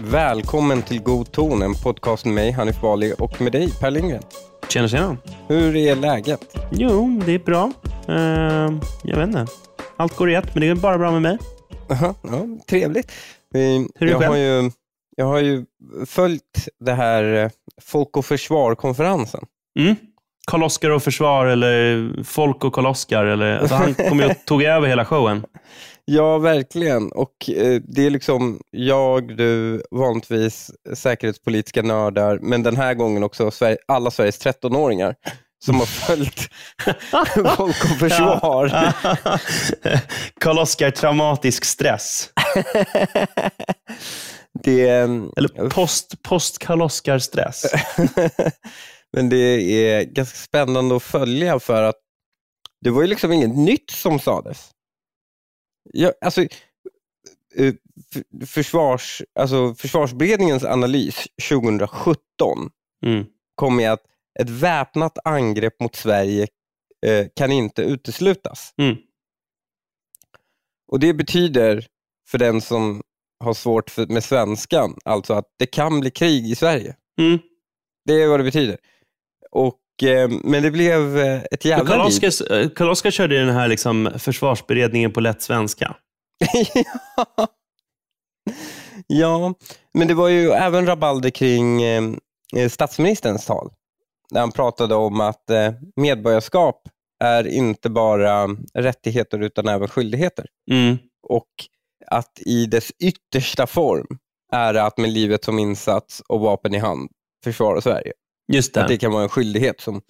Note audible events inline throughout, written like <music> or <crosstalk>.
Välkommen till God ton, en podcast med mig, Hanif Bali, och med dig, Per Lindgren. Tjena, tjena. Hur är läget? Jo, det är bra. Uh, jag vet inte. Allt går rätt, men det är bara bra med mig. Aha, ja, trevligt. Hur är jag, själv? har ju, jag har ju följt det här eh, Folk och Försvar-konferensen. Mm. Karl-Oskar och försvar eller Folk och Karl-Oskar. Alltså han kom ju och tog över hela showen. <laughs> Ja, verkligen. Och eh, Det är liksom jag, du, vanligtvis säkerhetspolitiska nördar, men den här gången också alla Sveriges 13-åringar som har <laughs> följt <laughs> Folk och Försvar. Karl-Oskar traumatisk stress. det, Eller post, post Karl-Oskar stress. Men det är ganska spännande att följa för att det var ju liksom inget nytt som sades. Ja, alltså, eh, försvars, alltså, försvarsberedningens analys 2017 Mm. kom med att ett väpnat angrepp mot Sverige eh, kan inte uteslutas. Mm. Och Det betyder, för den som har svårt för, med svenskan, alltså att det kan bli krig i Sverige. Mm. Det är vad det betyder. Och, eh, men det blev eh, ett jävla liv. Karl-Oskar eh, Karl-Oskar körde ju den här liksom försvarsberedningen på lätt svenska. ja. <laughs> ja, men det var ju även rabalder kring statsministerns tal. Där han pratade om att medborgarskap är inte bara rättigheter utan även skyldigheter. Mm. Och att i dess yttersta form är det att med livet som insats och vapen i hand försvara Sverige. Just det. Att det kan vara en skyldighet som,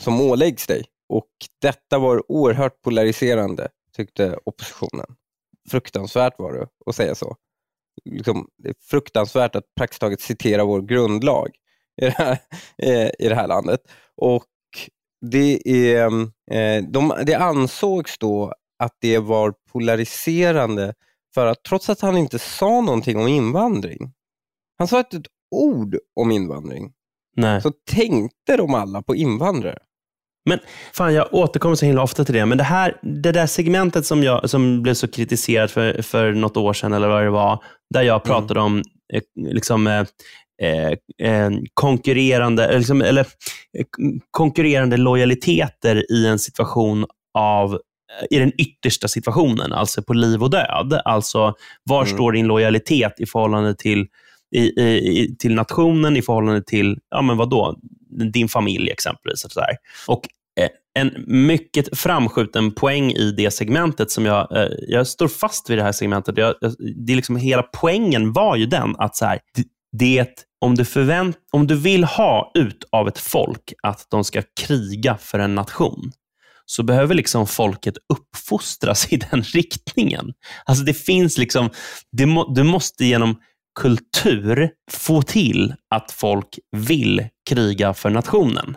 som åläggs dig. Och Detta var oerhört polariserande, tyckte oppositionen. Fruktansvärt var det att säga så. Liksom, det är fruktansvärt att praktiskt taget citera vår grundlag i det här, <laughs> eh, i det här landet. Och det, är, eh, de, det ansågs då att det var polariserande för att trots att han inte sa någonting om invandring, han sa inte ett ord om invandring, Nej. så tänkte de alla på invandrare. Men fan, jag återkommer så himla ofta till det. Men det, här, det där segmentet som, jag, som blev så kritiserat för, för något år sedan, eller vad det var, där jag pratade om eh, liksom, eh, eh, eh, konkurrerande, eller liksom, eller, eh, konkurrerande lojaliteter i en situation av i den yttersta situationen, alltså på liv och död. Alltså, var Mm. står din lojalitet i förhållande till, i, i, till nationen, i förhållande till ja, men vadå? din familj exempelvis. Och, så där. och eh, En mycket framskjuten poäng i det segmentet, som jag, eh, jag står fast vid det här segmentet. Jag, det är liksom hela poängen var ju den att så här, det, om du, förvänt, om du vill ha ut av ett folk att de ska kriga för en nation, så behöver liksom folket uppfostras <laughs> i den riktningen. Alltså det finns liksom, det må, du måste genom kultur få till att folk vill kriga för nationen.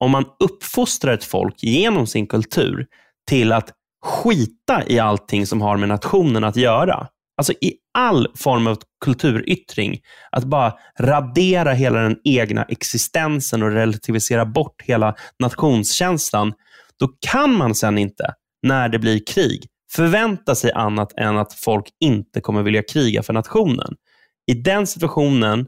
Om man uppfostrar ett folk genom sin kultur till att skita i allting som har med nationen att göra, alltså i all form av kulturyttring, att bara radera hela den egna existensen och relativisera bort hela nationskänslan, då kan man sen inte, när det blir krig, förvänta sig annat än att folk inte kommer vilja kriga för nationen. I den situationen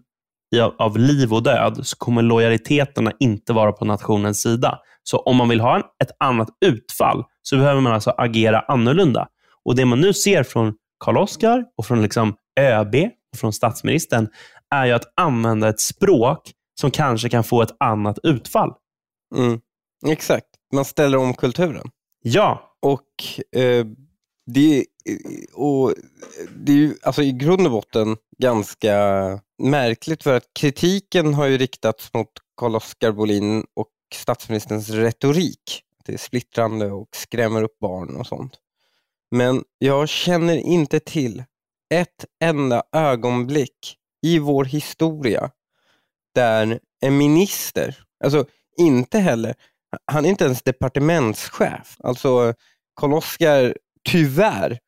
av liv och död så kommer lojaliteterna inte vara på nationens sida. Så om man vill ha ett annat utfall så behöver man alltså agera annorlunda. Och Det man nu ser från Karl-Oskar och från liksom ÖB och från statsministern är ju att använda ett språk som kanske kan få ett annat utfall. Mm. Exakt, man ställer om kulturen. Ja, Och eh, det, och det är ju alltså i grund och botten ganska märkligt för att kritiken har ju riktats mot Carl-Oskar Bolin och statsministerns retorik. Det är splittrande och skrämmer upp barn och sånt. Men jag känner inte till ett enda ögonblick i vår historia där en minister, alltså inte heller, han är inte ens departementschef. Alltså Karl-Oskar, tyvärr,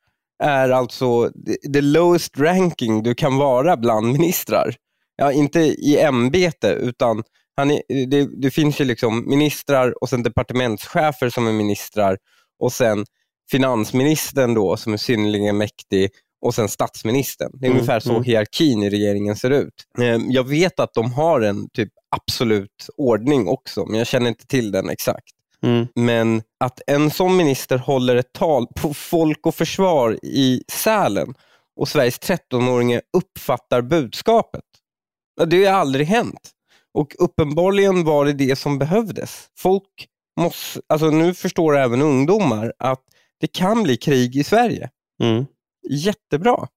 är alltså the- lowest ranking du kan vara bland ministrar. Ja, inte i ämbete, utan Han är, det, det finns ju liksom ministrar och sen departementschefer som är ministrar och sen finansministern då som är synnerligen mäktig och sen statsministern. Det är mm, ungefär så mm. hierarkin i regeringen ser ut. Ehm, jag vet att de har en typ absolut ordning också, men jag känner inte till den exakt. Mm. Men att en sån minister håller ett tal på Folk och Försvar i Sälen och Sveriges 13-åringar uppfattar budskapet. Det har aldrig hänt. Och uppenbarligen var det det som behövdes. Folk måste, alltså nu förstår även ungdomar att det kan bli krig i Sverige. Mm. Jättebra.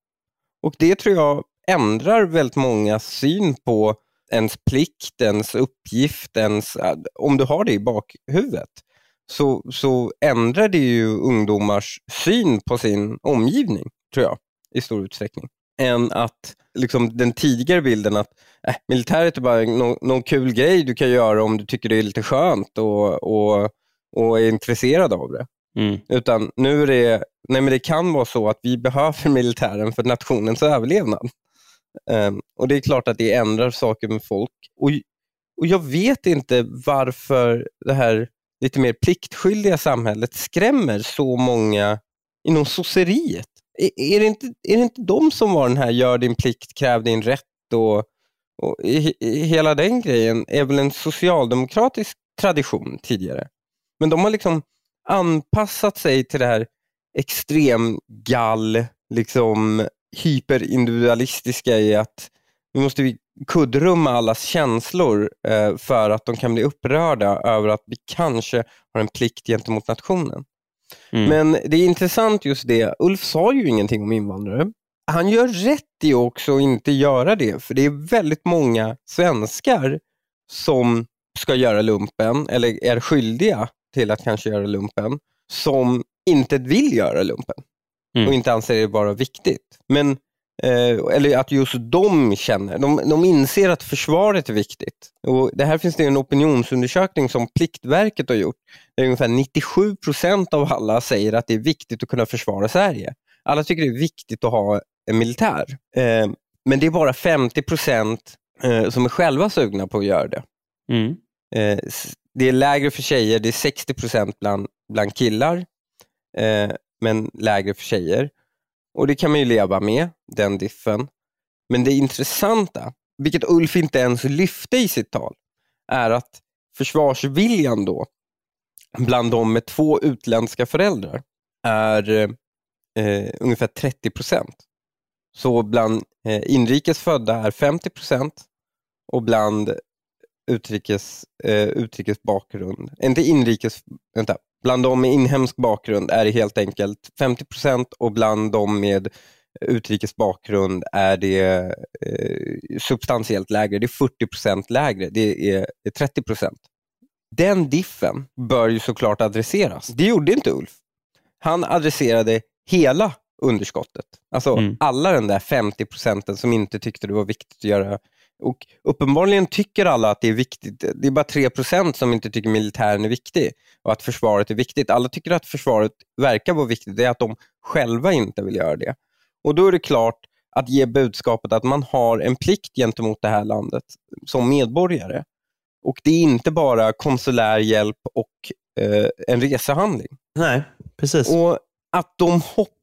Och det tror jag ändrar väldigt många syn på ens plikt, ens uppgift, ens, om du har det i bakhuvudet så, så ändrar det ju ungdomars syn på sin omgivning, tror jag, i stor utsträckning. Än att liksom, den tidigare bilden att äh, militäret är bara någon, någon kul grej du kan göra om du tycker det är lite skönt och, och, och är intresserad av det. Mm. Utan nu är det, nej men det kan vara så att vi behöver <laughs> militären för nationens överlevnad. Um, och Det är klart att det ändrar saker med folk. Och, och Jag vet inte varför det här lite mer pliktskyldiga samhället skrämmer så många inom sosseriet. Är, är, det inte, är det inte de som var den här gör din plikt, kräv din rätt och, och i, i, hela den grejen är väl en socialdemokratisk tradition tidigare. Men de har liksom anpassat sig till det här extremgall, liksom hyperindividualistiska i att vi måste kuddrumma allas känslor eh, för att de kan bli upprörda över att vi kanske har en plikt gentemot nationen. Mm. Men det är intressant just det, Ulf sa ju ingenting om invandrare. Han gör rätt i också att inte göra det, för det är väldigt många svenskar som ska göra lumpen, eller är skyldiga till att kanske göra lumpen, som inte vill göra lumpen mm. och inte anser det vara viktigt. Men Eh, eller att just de känner, de, de inser att försvaret är viktigt. Och det här finns det en opinionsundersökning som Pliktverket har gjort. Där ungefär 97 procent av alla säger att det är viktigt att kunna försvara Sverige. Alla tycker det är viktigt att ha en militär. Eh, men det är bara 50 procent eh, som är själva sugna på att göra det. Mm. Eh, det är lägre för tjejer, det är 60 procent bland, bland killar, eh, men lägre för tjejer. Och det kan man ju leva med, den diffen. Men det intressanta, vilket Ulf inte ens lyfte i sitt tal, är att försvarsviljan då, bland de med två utländska föräldrar, är eh, ungefär 30 procent. Så bland eh, inrikes födda är 50 procent och bland utrikes, eh, utrikes bakgrund, inte inrikes, vänta, Bland de med inhemsk bakgrund är det helt enkelt 50 procent och bland de med utrikes bakgrund är det eh, substantiellt lägre. Det är 40 procent lägre. Det är 30 procent. Den diffen bör ju såklart adresseras. Det gjorde inte Ulf. Han adresserade hela underskottet. Alltså mm. alla den där 50 procenten som inte tyckte det var viktigt att göra och Uppenbarligen tycker alla att det är viktigt. Det är bara 3% som inte tycker militären är viktig och att försvaret är viktigt. Alla tycker att försvaret verkar vara viktigt. Det är att de själva inte vill göra det. Och Då är det klart att ge budskapet att man har en plikt gentemot det här landet som medborgare. Och Det är inte bara konsulär hjälp och eh, en resehandling. Nej, precis. Och Att de hoppar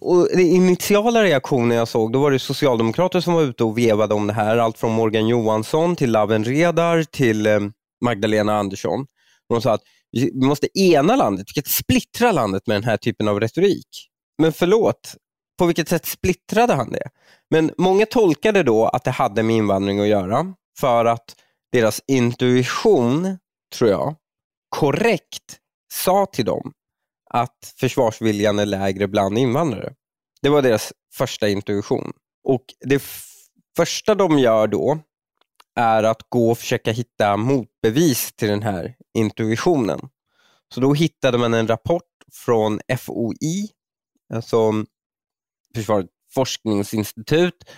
och den initiala reaktionen jag såg, då var det socialdemokrater som var ute och vevade om det här. Allt från Morgan Johansson till Laven Redar till eh, Magdalena Andersson. De sa att vi måste ena landet, vi kan splittra landet med den här typen av retorik. Men förlåt, på vilket sätt splittrade han det? Men många tolkade då att det hade med invandring att göra för att deras intuition, tror jag, korrekt sa till dem att försvarsviljan är lägre bland invandrare. Det var deras första intuition. Och Det första de gör då är att gå och försöka hitta motbevis till den här intuitionen. Så då hittade man en rapport från FOI, alltså Försvarets forskningsinstitut,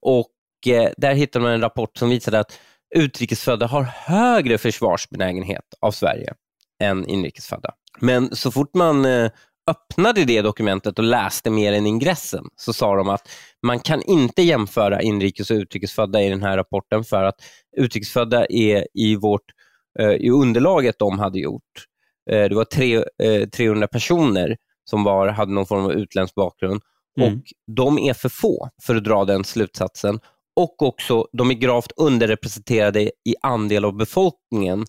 och eh, där hittade man en rapport som visade att utrikesfödda har högre försvarsbenägenhet av Sverige än inrikesfödda. Men så fort man eh, öppnade det dokumentet och läste mer än ingressen så sa de att man kan inte jämföra inrikes och utrikesfödda i den här rapporten för att utrikesfödda är i, vårt, eh, i underlaget de hade gjort. Eh, det var tre, 300 personer som var, hade någon form av utländsk bakgrund mm. och de är för få för att dra den slutsatsen. Och också, de är gravt underrepresenterade i andel av befolkningen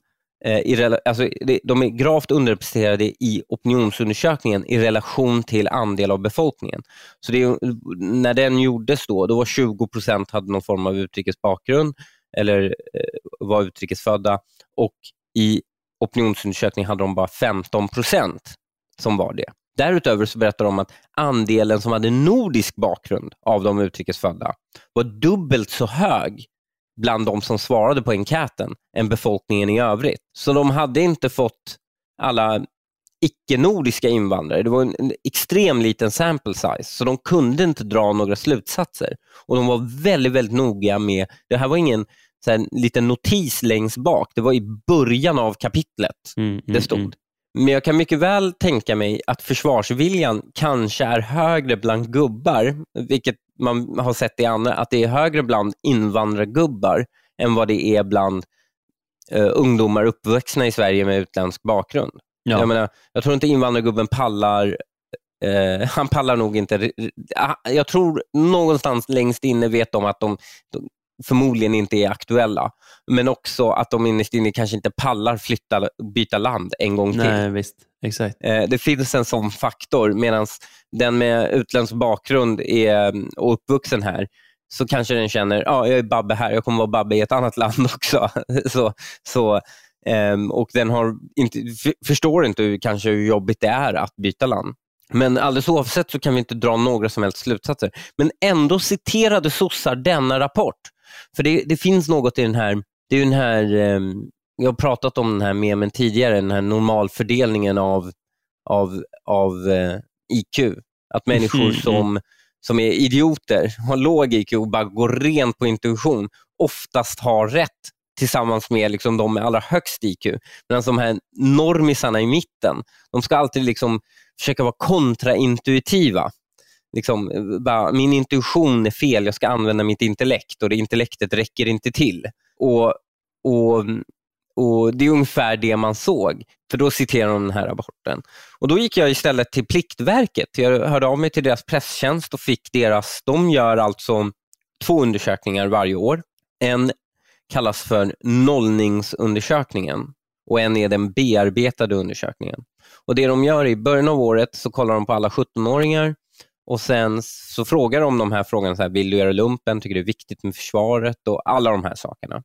Eh, i, alltså, de är gravt underrepresenterade i opinionsundersökningen i relation till andel av befolkningen. Så det, när den gjordes då, då var 20 procent hade någon form av utrikes bakgrund eller eh, var utrikesfödda och i opinionsundersökningen hade de bara 15 procent som var det. Därutöver så berättar de att andelen som hade nordisk bakgrund av de utrikesfödda var dubbelt så hög bland de som svarade på enkäten än befolkningen i övrigt. Så de hade inte fått alla icke-nordiska invandrare. Det var en, en extrem liten sample size, så de kunde inte dra några slutsatser. Och De var väldigt, väldigt noga med, det här var ingen så här, liten notis längst bak, det var i början av kapitlet mm, mm, det stod. Mm. Men jag kan mycket väl tänka mig att försvarsviljan kanske är högre bland gubbar, vilket man har sett i andra, att det är högre bland invandrargubbar än vad det är bland uh, ungdomar uppvuxna i Sverige med utländsk bakgrund. Ja. Jag, menar, jag tror inte invandrargubben pallar Uh, <laughs> han pallar nog inte. Jag tror någonstans längst inne vet de att de, de förmodligen inte är aktuella. Men också att de innerst inne kanske inte pallar flytta, byta land en gång till. Nej, visst. Exakt. Eh, det finns en sån faktor, medan den med utländsk bakgrund är, och uppvuxen här, så kanske den känner, ja, jag är Babbe här, jag kommer vara Babbe i ett annat land <laughs> också. så, så, ehm, och den har inte, förstår inte hur, kanske hur jobbigt det är att byta land. Men alldeles oavsett så kan vi inte dra några som helst slutsatser. Men ändå citerade sossar denna rapport. För det, det finns något i den här, det är den här ehm, jag har pratat om den här memen tidigare, den här normalfördelningen av, av, av eh, IQ. Att människor mm, som, som är idioter, har låg IQ och bara går rent på intuition, oftast har rätt tillsammans med liksom de med allra högst IQ. Medan de här normisarna i mitten, de ska alltid liksom försöka vara kontraintuitiva. Liksom, bara, min intuition är fel, jag ska använda mitt intellekt och det intellektet räcker inte till. Och, och och Det är ungefär det man såg, för då citerar de den här rapporten. Och Då gick jag istället till Pliktverket. Jag hörde av mig till deras presstjänst och fick deras, de gör alltså två undersökningar varje år. En kallas för nollningsundersökningen och en är den bearbetade undersökningen. Och Det de gör i början av året så kollar de på alla 17-åringar och sen så frågar de de här frågorna, så här, vill du göra lumpen, tycker du det är viktigt med försvaret och alla de här sakerna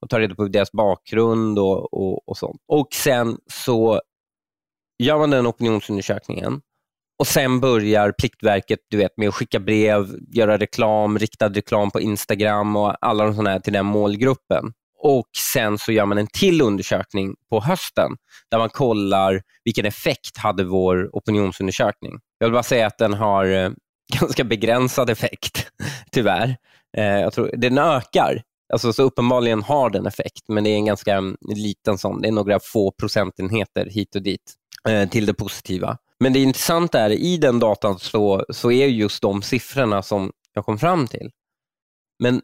och tar reda på deras bakgrund och, och, och sånt. Och sen så gör man den opinionsundersökningen och sen börjar Pliktverket du vet, med att skicka brev, göra reklam, riktad reklam på Instagram och alla de sådana här till den målgruppen. Och Sen så gör man en till undersökning på hösten där man kollar vilken effekt hade vår opinionsundersökning. Jag vill bara säga att den har eh, <laughs> ganska begränsad effekt, tyvärr. Eh, jag tror, den ökar Alltså, så uppenbarligen har den effekt, men det är en ganska liten sån. Det är några få procentenheter hit och dit eh, till det positiva. Men det intressanta är i den datan så, så är just de siffrorna som jag kom fram till. Men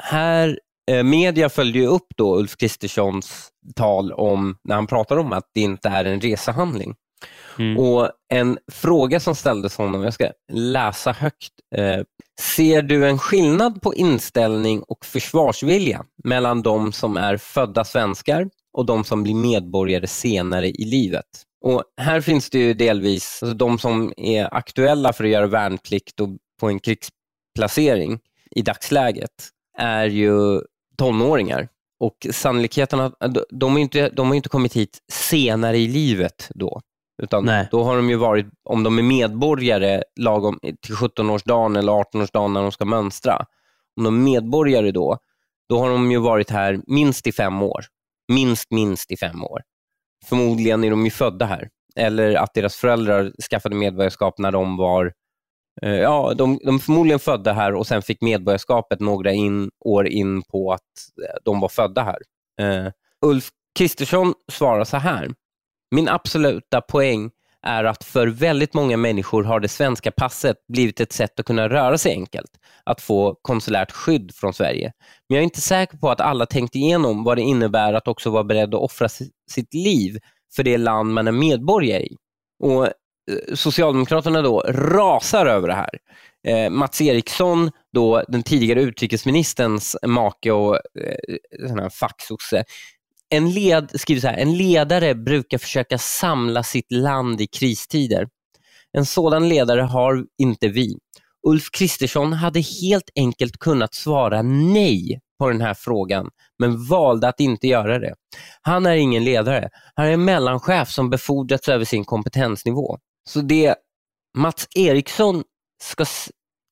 här, eh, media följde ju upp då Ulf Kristerssons tal om, när han pratar om att det inte är en resehandling. Mm. Och En fråga som ställdes honom, jag ska läsa högt. Eh, ser du en skillnad på inställning och försvarsvilja mellan de som är födda svenskar och de som blir medborgare senare i livet? Och Här finns det ju delvis alltså de som är aktuella för att göra värnplikt och på en krigsplacering i dagsläget är ju tonåringar. Och sannolikheten att de, har inte, de har inte kommit hit senare i livet då. Utan Nej. då har de ju varit, om de är medborgare lagom till 17-årsdagen eller 18-årsdagen när de ska mönstra. Om de är medborgare då, då har de ju varit här minst i fem år. Minst, minst i fem år. Förmodligen är de ju födda här. Eller att deras föräldrar skaffade medborgarskap när de var eh, Ja, de, de förmodligen födda här och sen fick medborgarskapet några in, år in på att eh, de var födda här. Uh, Ulf Kristersson svarar så här. Min absoluta poäng är att för väldigt många människor har det svenska passet blivit ett sätt att kunna röra sig enkelt, att få konsulärt skydd från Sverige. Men jag är inte säker på att alla tänkt igenom vad det innebär att också vara beredd att offra sitt liv för det land man är medborgare i. Och eh, Socialdemokraterna då rasar över det här. Eh, Mats Eriksson, då, den tidigare utrikesministerns make och eh, facksosse, en, led, skriver så här, en ledare brukar försöka samla sitt land i kristider. En sådan ledare har inte vi. Ulf Kristersson hade helt enkelt kunnat svara nej på den här frågan, men valde att inte göra det. Han är ingen ledare. Han är en mellanchef som befordrats över sin kompetensnivå. Så det Mats Eriksson ska,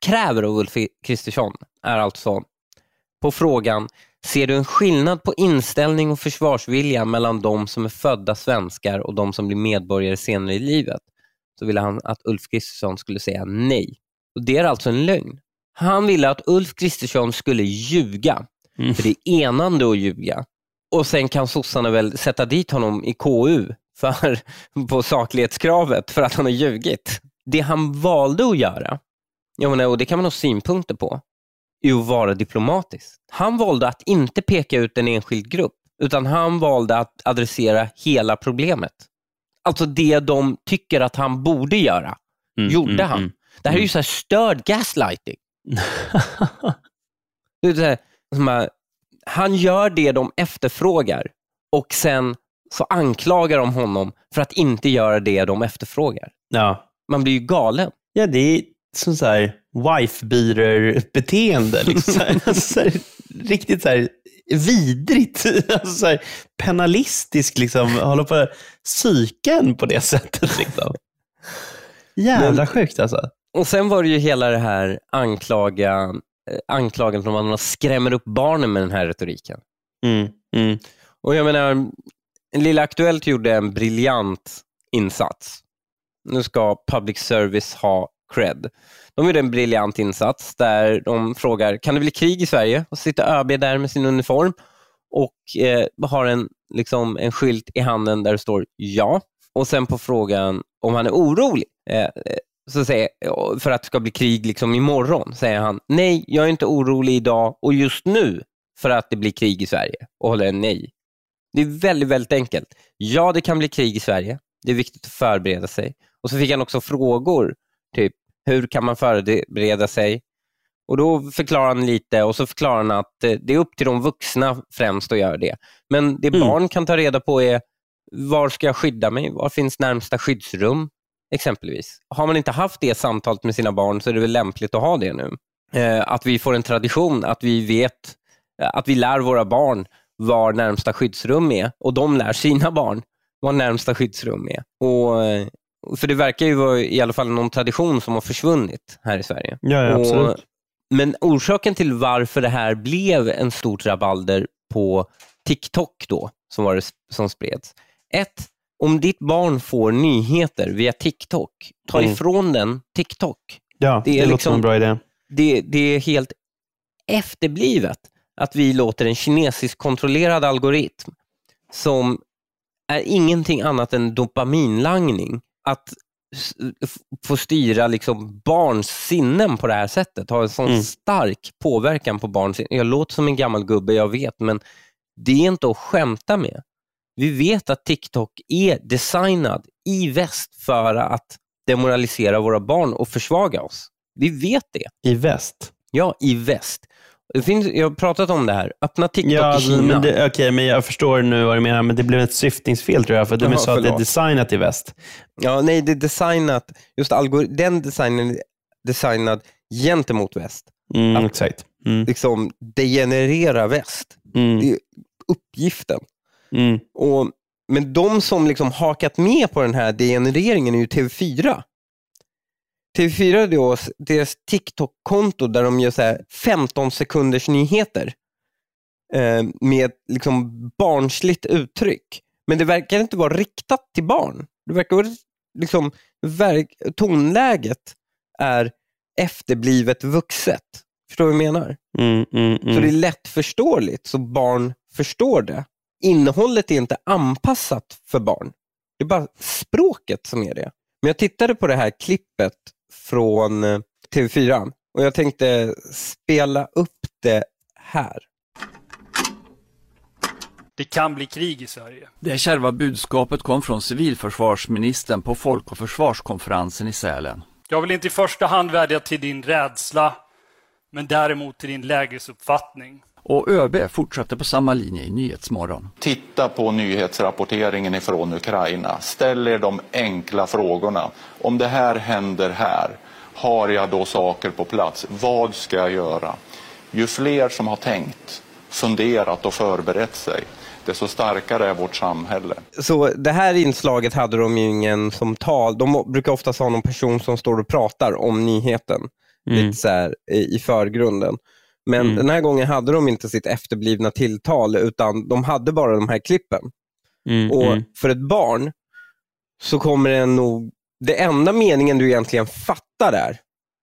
kräver av Ulf Kristersson är alltså på frågan Ser du en skillnad på inställning och försvarsvilja mellan de som är födda svenskar och de som blir medborgare senare i livet? Så ville han att Ulf Kristersson skulle säga nej. Och Det är alltså en lögn. Han ville att Ulf Kristersson skulle ljuga, mm. för det är enande att ljuga. Och Sen kan sossarna väl sätta dit honom i KU för, <laughs> på saklighetskravet för att han har ljugit. Det han valde att göra, jag menar, och det kan man ha synpunkter på, är att vara diplomatisk. Han valde att inte peka ut en enskild grupp, utan han valde att adressera hela problemet. Alltså det de tycker att han borde göra, mm, gjorde mm, han. Mm, det här är ju mm. så här störd gaslighting. <laughs> det är så här, här, han gör det de efterfrågar och sen så anklagar de honom för att inte göra det de efterfrågar. Ja. Man blir ju galen. Ja, det är som så här wife-beater-beteende. Liksom. <laughs> riktigt så här, vidrigt. <laughs> Alltså, så här, penalistisk, liksom, hålla på att psyka en på det <laughs> sättet. Liksom. Jävla Men, sjukt alltså. Och sen var det ju hela det här anklaga, eh, anklagen från att man skrämmer upp barnen med den här retoriken. Mm, mm. Och jag menar, Lilla Aktuellt gjorde en briljant insats. Nu ska public service ha cred. De gjorde en briljant insats där de frågar, kan det bli krig i Sverige? Och så sitter ÖB där med sin uniform och eh, har en, liksom, en skylt i handen där det står ja. Och sen på frågan om han är orolig, eh, eh så säger, för att det ska bli krig liksom imorgon, säger han nej, jag är inte orolig idag och just nu för att det blir krig i Sverige och håller en nej. Det är väldigt, väldigt enkelt. Ja, det kan bli krig i Sverige. Det är viktigt att förbereda sig. Och så fick han också frågor, typ hur kan man förbereda sig? Och Då förklarar han lite och så förklarar han att eh, det är upp till de vuxna främst att göra det. Men det mm. barn kan ta reda på är var ska jag skydda mig? Var finns närmsta skyddsrum? Exempelvis. Har man inte haft det samtalet med sina barn så är det väl lämpligt att ha det nu. Eh, att vi får en tradition, att vi vet, eh, att vi lär våra barn var närmsta skyddsrum är och de lär sina barn var närmsta skyddsrum är. Och för det verkar ju vara i alla fall någon tradition som har försvunnit här i Sverige. Ja, ja absolut. Och, men orsaken till varför det här blev en stort rabalder på TikTok då, som, var det, som spreds. Ett, om ditt barn får nyheter via TikTok, ta mm. ifrån den TikTok. Ja, det, är det låter liksom, som en bra idé. Det, det är helt efterblivet att vi låter en kinesisk kontrollerad algoritm som är ingenting annat än dopaminlangning att få styra liksom barns sinnen på det här sättet, ha en sån mm. stark påverkan på barns sinnen. Jag låter som en gammal gubbe, jag vet, men det är inte att skämta med. Vi vet att TikTok är designad i väst för att demoralisera våra barn och försvaga oss. Vi vet det. I väst? Ja, i väst. Det finns, jag har pratat om det här. Öppna TikTok ja, i Kina. Men det, okay, men jag förstår nu vad du menar, men det blev ett syftningsfel tror jag. För du Jaha, sa att det är designat i väst. Ja, nej, det är designat, just algor den designen är designad gentemot väst. Mm, att exakt. Mm. Liksom degenerera väst. Mm. Det är uppgiften. Mm. Och, men de som liksom hakat med på den här degenereringen är ju TV4. TV4 då, deras TikTok-konto där de gör så 15 sekunders nyheter eh, med liksom barnsligt uttryck. Men det verkar inte vara riktat till barn. Det verkar vara liksom, verk, tonläget är efterblivet vuxet. Förstår du vad jag menar? Mm, mm, mm. Så det är lättförståeligt så barn förstår det. Innehållet är inte anpassat för barn. Det är bara språket som är det. Men jag tittade på det här klippet från eh, TV4 och jag tänkte spela upp det här. Det kan bli krig i Sverige. Det kärva budskapet kom från civilförsvarsministern på Folk och försvarskonferensen i Sälen. Jag vill inte i första hand vädja till din rädsla, men däremot till din lägesuppfattning. Och ÖB fortsatte på samma linje i Nyhetsmorgon. Titta på nyhetsrapporteringen ifrån Ukraina. Ställ er de enkla frågorna. Om det här händer här, har jag då saker på plats? Vad ska jag göra? Ju fler som har tänkt, funderat och förberett sig, desto starkare är vårt samhälle. Så det här inslaget hade de ju ingen som tal. De brukar oftast ha någon person som står och pratar om nyheten. Mm. Lite så här, i, i förgrunden. Men Mm. den här gången hade de inte sitt efterblivna tilltal utan de hade bara de här klippen. Mm, Och mm. för ett barn så kommer det nog, det enda meningen du egentligen fattar där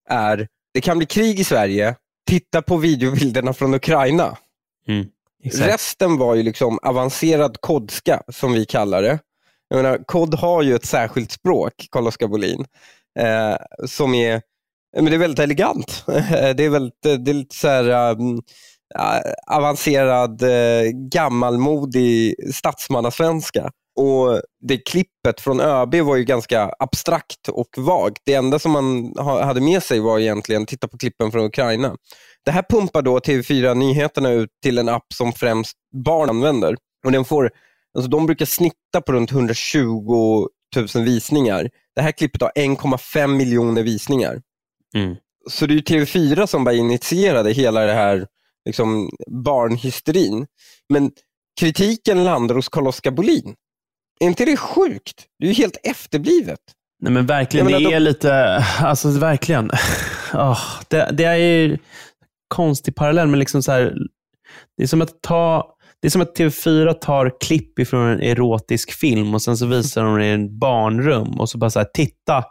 är, det kan bli krig i Sverige, titta på videobilderna från Ukraina. Mm. Resten var ju liksom avancerad kodska, som vi kallar det. Jag menar, kod har ju ett särskilt språk, Carl-Oskar Bolin, eh, som är, men det är väldigt elegant. <laughs> det är väldigt, eh, det är lite så här, um, avancerad, eh, gammalmodig statsmannasvenska. Och det klippet från ÖB var ju ganska abstrakt och vagt. Det enda som man ha, hade med sig var egentligen, titta på klippen från Ukraina. Det här pumpar då TV4 Nyheterna ut till en app som främst barn använder. Och den får, alltså de brukar snitta på runt 120 000 visningar. Det här klippet har 1,5 miljoner visningar. Mm. Så det är ju TV4 som bara initierade hela det här liksom, barnhysterin. Men kritiken landar hos Carl-Oskar Bolin. Är inte det sjukt? Det är ju helt efterblivet. Nej, men verkligen, det är lite, alltså verkligen. Åh, <laughs> det, det är ju konstig parallell, men liksom så här, det är som att ta det är som att TV4 tar klipp ifrån en erotisk film och sen så visar de det i en barnrum och så bara så här, titta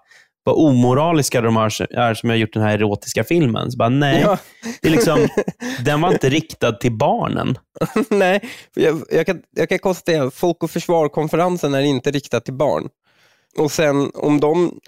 vad omoraliska de är, som har gjort den här erotiska filmen. Så bara, nej, Ja. det är liksom, <laughs> den var inte riktad till barnen. <laughs> Nej, jag, jag, kan, jag kan konstatera att Folk och Försvar-konferensen är inte riktad till barn. Och sen om de,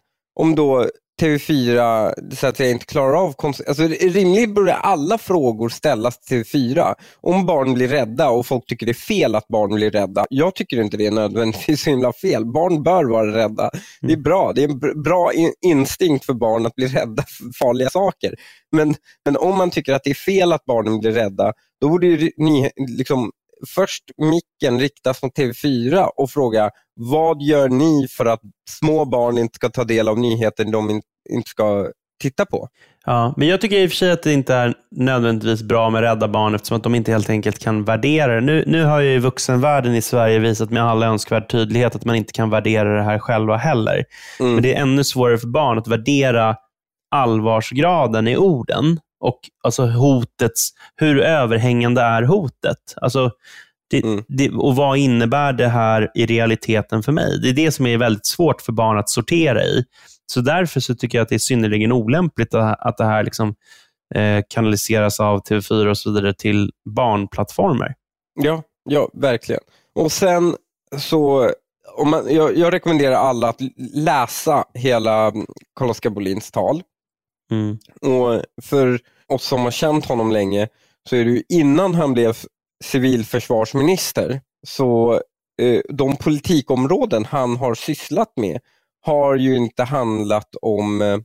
om då TV4 så att jag inte klarar av, alltså rimligen borde alla frågor ställas till TV4. Om barn blir rädda och folk tycker det är fel att barn blir rädda. Jag tycker inte det är nödvändigtvis <laughs> så himla fel. Barn bör vara rädda. Det är bra. Det är en br- bra in- instinkt för barn att bli <laughs> rädda för farliga saker. Men, men om man tycker att det är fel att barnen blir rädda, då borde ni, liksom, först micken riktas mot TV4 och fråga vad gör ni för att små barn inte ska ta del av nyheter de in, inte ska titta på? Ja, men jag tycker i och för sig att det inte är nödvändigtvis bra med rädda barn eftersom att de inte helt enkelt kan värdera det. Nu, nu har ju vuxenvärlden i Sverige visat med all önskvärd tydlighet att man inte kan värdera det här själva heller. Mm. Men det är ännu svårare för barn att värdera allvarsgraden i orden och alltså hotets, hur överhängande är hotet? Alltså, det, Mm. det, och vad innebär det här i realiteten för mig? Det är det som är väldigt svårt för barn att sortera i. Så därför så tycker jag att det är synnerligen olämpligt att, att det här liksom, eh, kanaliseras av TV4 och så vidare till barnplattformar. Ja, ja, verkligen. Och sen så, om man, jag, jag rekommenderar alla att läsa hela Carl-Oskar Bolins tal. Mm. Och för oss som har känt honom länge så är det ju innan han blev civilförsvarsminister så eh, de politikområden han har sysslat med har ju inte handlat om eh,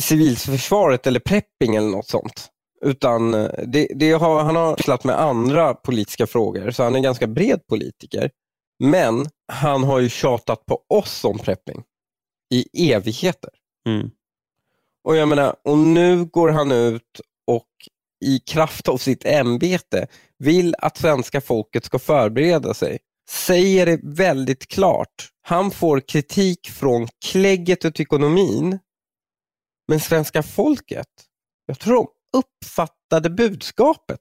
civilförsvaret eller prepping eller något sånt. Utan eh, det, det har, han har sysslat med andra politiska frågor, så han är en ganska bred politiker. Men han har ju tjatat på oss om prepping i evigheter. Mm. Och jag menar, och nu går han ut och i kraft av sitt ämbete vill att svenska folket ska förbereda sig. Säger det väldigt klart. Han får kritik från klägget och ekonomin. Men svenska folket, jag tror de uppfattade budskapet.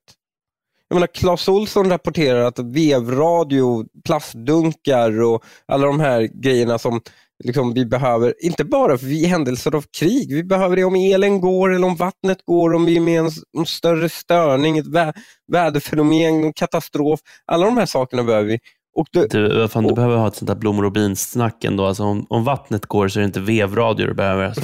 Jag menar, Clas Olsson rapporterar att vevradio, plastdunkar och alla de här grejerna som liksom vi behöver, inte bara för händelser av krig, vi behöver det om elen går eller om vattnet går, om vi är med en större störning, ett vä väderfenomen, en katastrof. Alla de här sakerna behöver vi. Och det, Du, fan, du Och- behöver ha ett sånt där blommor och bin-snack ändå. Alltså, om, om vattnet går så är det inte vevradio du behöver. Alltså.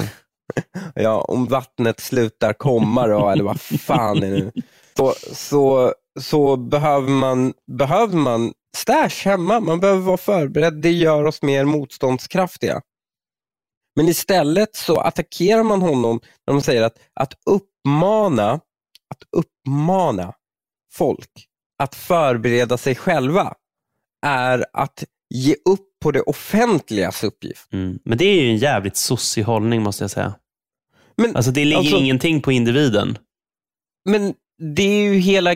<laughs> ja, om vattnet slutar komma då, eller vad fan är det nu? Så, så, så behöver man, behöver man stash hemma. Man behöver vara förberedd. Det gör oss mer motståndskraftiga. Men istället så attackerar man honom när de säger att, att uppmana att uppmana folk att förbereda sig själva är att ge upp på det offentligas uppgift. Mm. Men det är ju en jävligt sossig hållning måste jag säga. Men, Alltså, det ligger Alltså- ingenting på individen. men det är ju hela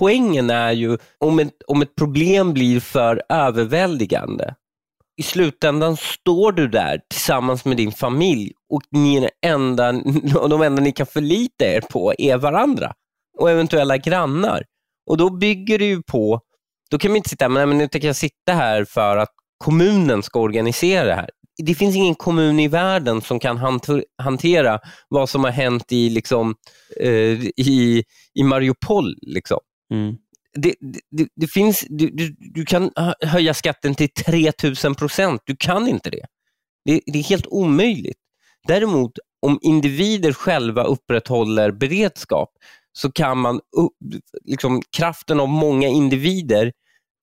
poängen är ju om ett, om ett problem blir för överväldigande. I slutändan står du där tillsammans med din familj och ni är enda, de enda ni kan förlita er på är varandra och eventuella grannar. Och då bygger det ju på, då kan man inte sitta, men, men nu tänker jag sitta här för att kommunen ska organisera det här. Det finns ingen kommun i världen som kan hantera vad som har hänt i, liksom, eh, i, i Mariupol. Liksom. Mm. Det, det, det finns, du, du, du kan höja skatten till 3000 procent. Du kan inte det. det. Det är helt omöjligt. Däremot om individer själva upprätthåller beredskap så kan man, liksom, kraften av många individer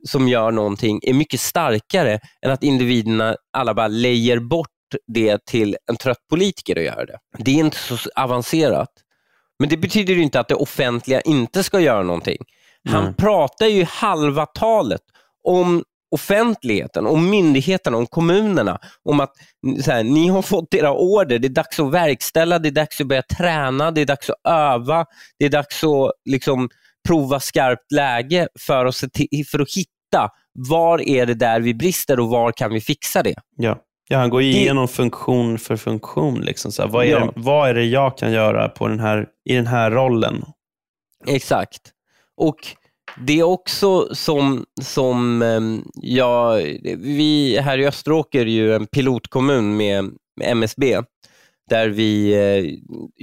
som gör någonting är mycket starkare än att individerna alla bara lejer bort det till en trött politiker att göra det. Det är inte så avancerat. Men det betyder ju inte att det offentliga inte ska göra någonting. Han Nej. pratar ju halva talet om offentligheten, om myndigheterna, om kommunerna, om att här, ni har fått era order, det är dags att verkställa, det är dags att börja träna, det är dags att öva, det är dags att liksom, prova skarpt läge för att, för att hitta var är det där vi brister och var kan vi fixa det. Ja. Ja, han går ju Det- igenom funktion för funktion. Liksom. Så här, vad, är Ja. det, vad är det jag kan göra på den här, i den här rollen? Exakt. Och det är också som, som ehm, ja, vi här i Österåker är ju en pilotkommun med, med MSB, där vi eh,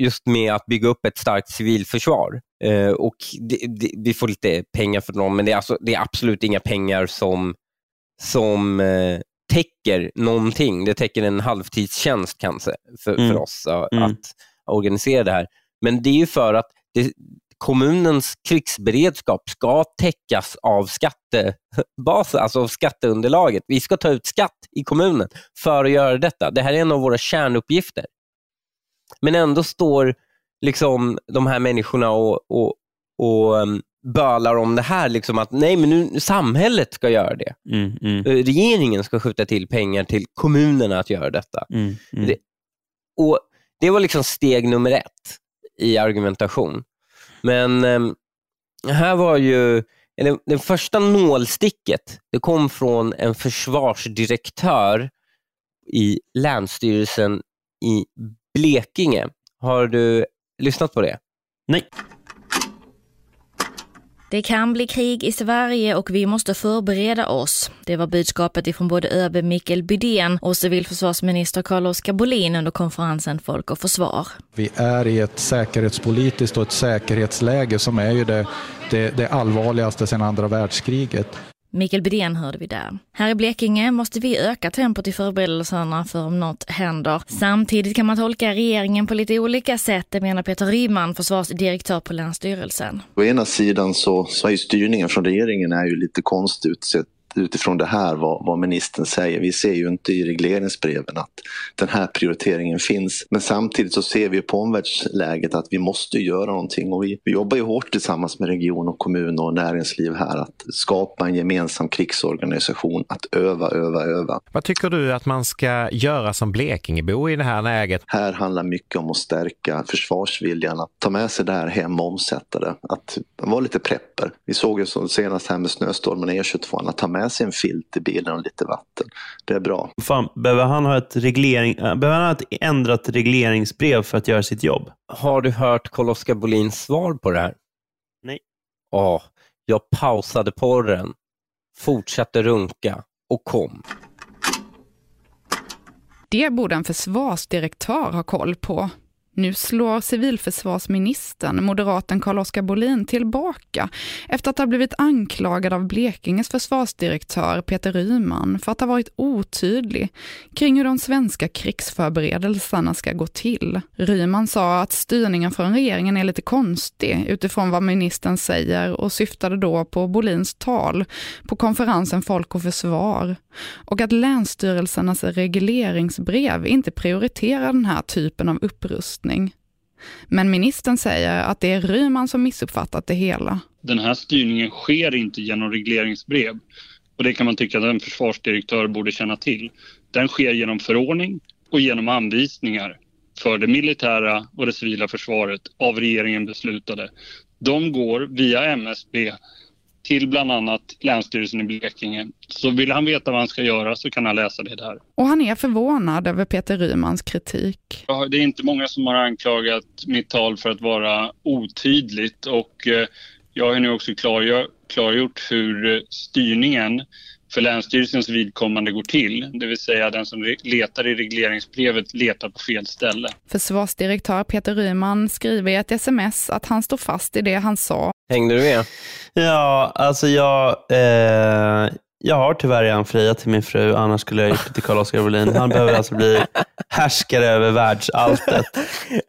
just med att bygga upp ett starkt civilförsvar. Eh, och det, det, vi får lite pengar för dem, men det är, alltså, det är absolut inga pengar som, som eh, täcker någonting. Det täcker en halvtidstjänst kanske för, Mm. för oss eh, Mm. att organisera det här. Men det är ju för att det, kommunens krigsberedskap ska täckas av skattebasen, alltså av skatteunderlaget. Vi ska ta ut skatt i kommunen för att göra detta. Det här är en av våra kärnuppgifter. Men ändå står liksom de här människorna och, och, och um, bölar om det här, liksom att nej, men nu samhället ska göra det. Mm, mm, Eh, Regeringen ska skjuta till pengar till kommunerna att göra detta. mm, mm. Det- Och Det var liksom steg nummer ett i argumentation. Men ehm, här var ju, eller, det första nålsticket, det kom från en försvarsdirektör i Länsstyrelsen i Blekinge. Har du lyssnat på det? Nej. Det kan bli krig i Sverige och vi måste förbereda oss. Det var budskapet ifrån både ÖB Mikael Bydén och civilförsvarsminister Carl-Oskar Bolin under konferensen Folk och Försvar. Vi är i ett säkerhetspolitiskt och ett säkerhetsläge som är ju det, det, det allvarligaste sedan andra världskriget. Mikael Bydén hörde vi där. Här i Blekinge måste vi öka tempot i förberedelserna för om något händer. Samtidigt kan man tolka regeringen på lite olika sätt, det menar Peter Ryman, försvarsdirektör på Länsstyrelsen. Å ena sidan så, så är ju styrningen från regeringen är ju lite konstig utsett utifrån det här vad, vad ministern säger. Vi ser ju inte i regleringsbreven att den här prioriteringen finns. Men samtidigt så ser vi på omvärldsläget att vi måste göra någonting och vi, vi jobbar ju hårt tillsammans med region och kommun och näringsliv här att skapa en gemensam krigsorganisation, att öva, öva, öva. Vad tycker du att man ska göra som Blekingebo i det här läget? Här handlar mycket om att stärka försvarsviljan, att ta med sig det här hem och omsätta det. Att vara lite prepper. Vi såg ju senast här med snöstormen E22, att ta med sig en filt i bilen och lite vatten. Det är bra. Fan, behöver han ha ett, reglering, behöver han ha ett ändrat regleringsbrev för att göra sitt jobb? Har du hört Carl-Oskar Bolins svar på det här? Nej. Ja, jag pausade porren, fortsatte runka och kom. Det borde en försvarsdirektör ha koll på. Nu slår civilförsvarsministern, moderaten Carl-Oskar Bolin, tillbaka efter att ha blivit anklagad av Blekinges försvarsdirektör Peter Ryman för att ha varit otydlig kring hur de svenska krigsförberedelserna ska gå till. Ryman sa att styrningen från regeringen är lite konstig utifrån vad ministern säger och syftade då på Bolins tal på konferensen Folk och Försvar och att länsstyrelsernas regleringsbrev inte prioriterar den här typen av upprustning. Men ministern säger att det är Ryman som missuppfattat det hela. Den här styrningen sker inte genom regleringsbrev och det kan man tycka att en försvarsdirektör borde känna till. Den sker genom förordning och genom anvisningar för det militära och det civila försvaret av regeringen beslutade. De går via MSB till bland annat Länsstyrelsen i Blekinge. Så vill han veta vad han ska göra så kan han läsa det där. Och han är förvånad över Peter Rymans kritik. Ja, det är inte många som har anklagat mitt tal för att vara otydligt och eh, jag har nu också klargjort hur styrningen för Länsstyrelsens vidkommande går till. Det vill säga den som letar i regleringsbrevet letar på fel ställe. Försvarsdirektör Peter Ryman skriver i ett sms att han står fast i det han sa. Hängde du med? Ja, alltså jag, eh, jag har tyvärr redan friat till min fru, annars skulle jag gjort det till Carl-Oskar Bolin. Han behöver alltså bli härskare över världsalltet. <laughs>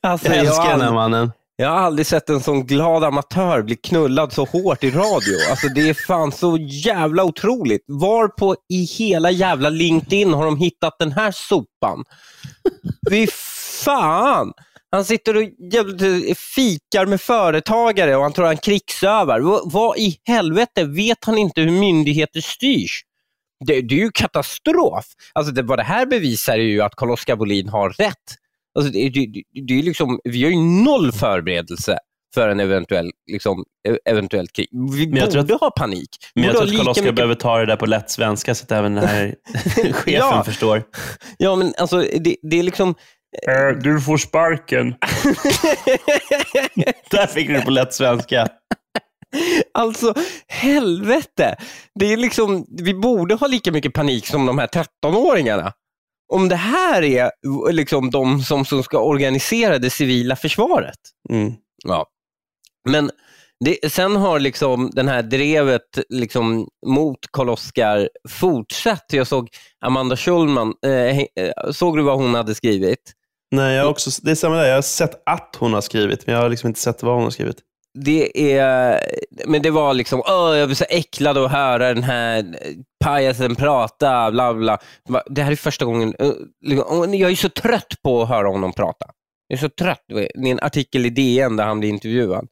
Alltså, jag älskar jag den här mannen. Jag har aldrig sett en sån glad amatör bli knullad så hårt i radio. Alltså det är fan så jävla otroligt. Var på i hela jävla LinkedIn har de hittat den här sopan? Fy fan! Han sitter och fikar med företagare och han tror han krigsövar. Vad, vad i helvete vet han inte hur myndigheter styrs? Det, det är ju katastrof. Alltså det, vad det här bevisar är ju att Carl-Oskar Bolin har rätt. Alltså det, det, det är liksom, vi har ju noll förberedelse för en eventuell, liksom, e-, eventuellt krig. Vi men borde att, ha panik. Men jag tror att Carl-Oskar mycket... behöver ta det där på lätt svenska så att även den här <laughs> chefen ja. förstår. Ja, men alltså det, det är liksom... Uh, du får sparken. <laughs> där fick du det på lätt svenska. Alltså, helvete. Det är liksom, vi borde ha lika mycket panik som de här 13-åringarna om det här är liksom de som, som ska organisera det civila försvaret. Mm. Ja. Men det, sen har liksom den här drevet liksom mot Karl-Oskar fortsatt. Jag såg Amanda Schulman, eh, eh, såg du vad hon hade skrivit? Nej, jag också, det är samma där. Jag har sett att hon har skrivit, men jag har liksom inte sett vad hon har skrivit det är, men det var liksom, åh, jag blir så äcklad att höra den här pajasen prata, bla bla. Det här är första gången, eh, liksom, jag är så trött på att höra honom prata. Jag är så trött. Det är en artikel i DN där han blir intervjuad.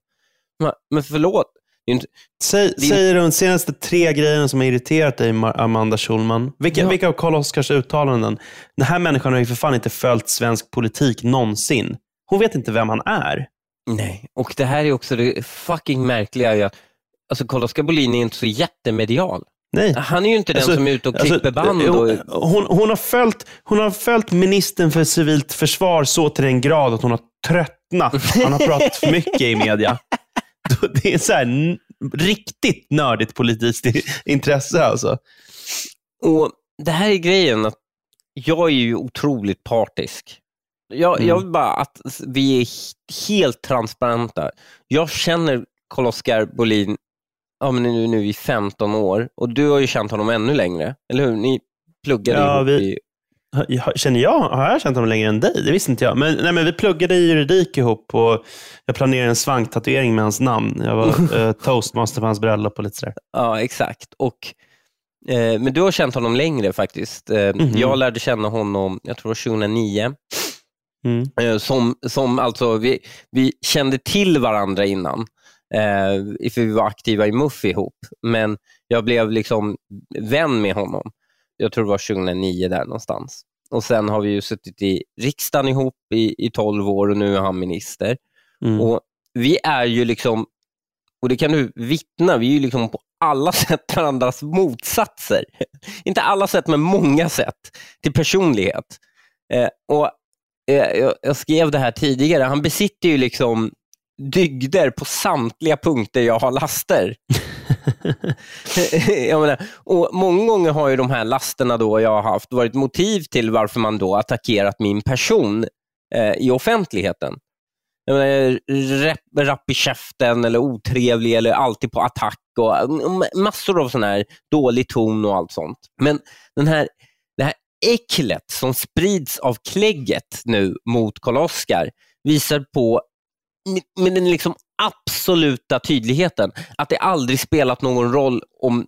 Men förlåt. Inte, Säg, din... Säger de senaste tre grejerna som har irriterat dig, Amanda Schulman. Vilka, ja. vilka av Karl-Oskars uttalanden? Den här människan har ju för fan inte följt svensk politik någonsin. Hon vet inte vem han är. Nej, och det här är också det fucking märkliga. Alltså Carl-Oskar Bolin är inte så jättemedial. Nej. Han är ju inte den alltså, som är ute och alltså, klipper alltså, band. Och... Hon, hon, har följt, hon har följt ministern för civilt försvar så till den grad att hon har tröttnat. Han har pratat för mycket i media. <laughs> Det är så här, riktigt nördigt politiskt intresse alltså. Och Det här är grejen, att jag är ju otroligt partisk. Jag, mm. jag vill bara att vi är helt transparenta. Jag känner Carl-Oskar Bolin ja, men nu, nu i 15 år och du har ju känt honom ännu längre, eller hur? Ni pluggade ja, ihop vi... i... Känner jag? Har jag känt honom längre än dig? Det visste inte jag. Men, nej, men vi pluggade i juridik ihop och jag planerade en svanktatuering med hans namn. Jag var <laughs> eh, toastmaster på hans bröllop och lite sådär. Ja, exakt. Och, eh, men du har känt honom längre faktiskt. Eh, mm -hmm. Jag lärde känna honom, jag tror 2009. Mm. Eh, som, som alltså, vi, vi kände till varandra innan, eh, för vi var aktiva i MUF ihop. Men jag blev liksom vän med honom. Jag tror det var 2009 där någonstans. Och Sen har vi ju suttit i riksdagen ihop i, i 12 år och nu är han minister. Mm. Och Vi är ju liksom, och det kan du vittna, vi är ju liksom på alla <laughs> sätt varandras motsatser. Inte alla sätt, men många sätt till personlighet. Eh, och jag, jag skrev det här tidigare, han besitter ju liksom dygder på samtliga punkter jag har laster. <laughs> jag menar, och många gånger har ju de här lasterna då jag har haft varit motiv till varför man då attackerat min person eh, i offentligheten. Jag menar, rap, rapp i käften eller otrevlig eller alltid på attack och mm, massor av sån här dålig ton och allt sånt. Men den här äcklet som sprids av klägget nu mot Karl-Oskar visar på med- den liksom absoluta tydligheten att det aldrig spelat någon roll om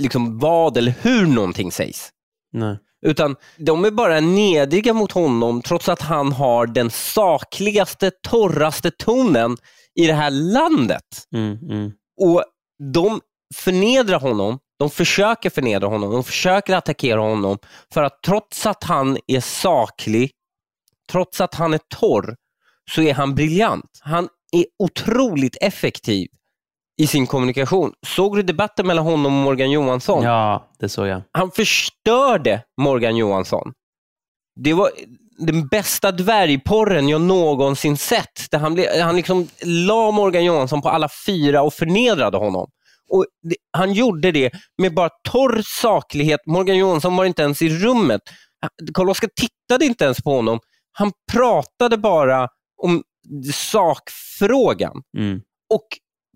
liksom vad eller hur någonting sägs. Nej. Utan de är bara nedriga mot honom trots att han har den sakligaste, torraste tonen i det här landet. Mm, mm. Och de förnedrar honom, de försöker förnedra honom, de försöker attackera honom för att trots att han är saklig, trots att han är torr, så är han briljant. Han är otroligt effektiv i sin kommunikation. Såg du debatten mellan honom och Morgan Johansson? Ja, det såg jag. Han förstörde Morgan Johansson. Det var den bästa dvärgporren jag någonsin sett. Där han, han liksom la Morgan Johansson på alla fyra och förnedrade honom. Och det, Han gjorde det med bara torr saklighet. Morgan Johansson var inte ens i rummet. Karl-Oskar tittade inte ens på honom. Han pratade bara om sakfrågan. Mm. Och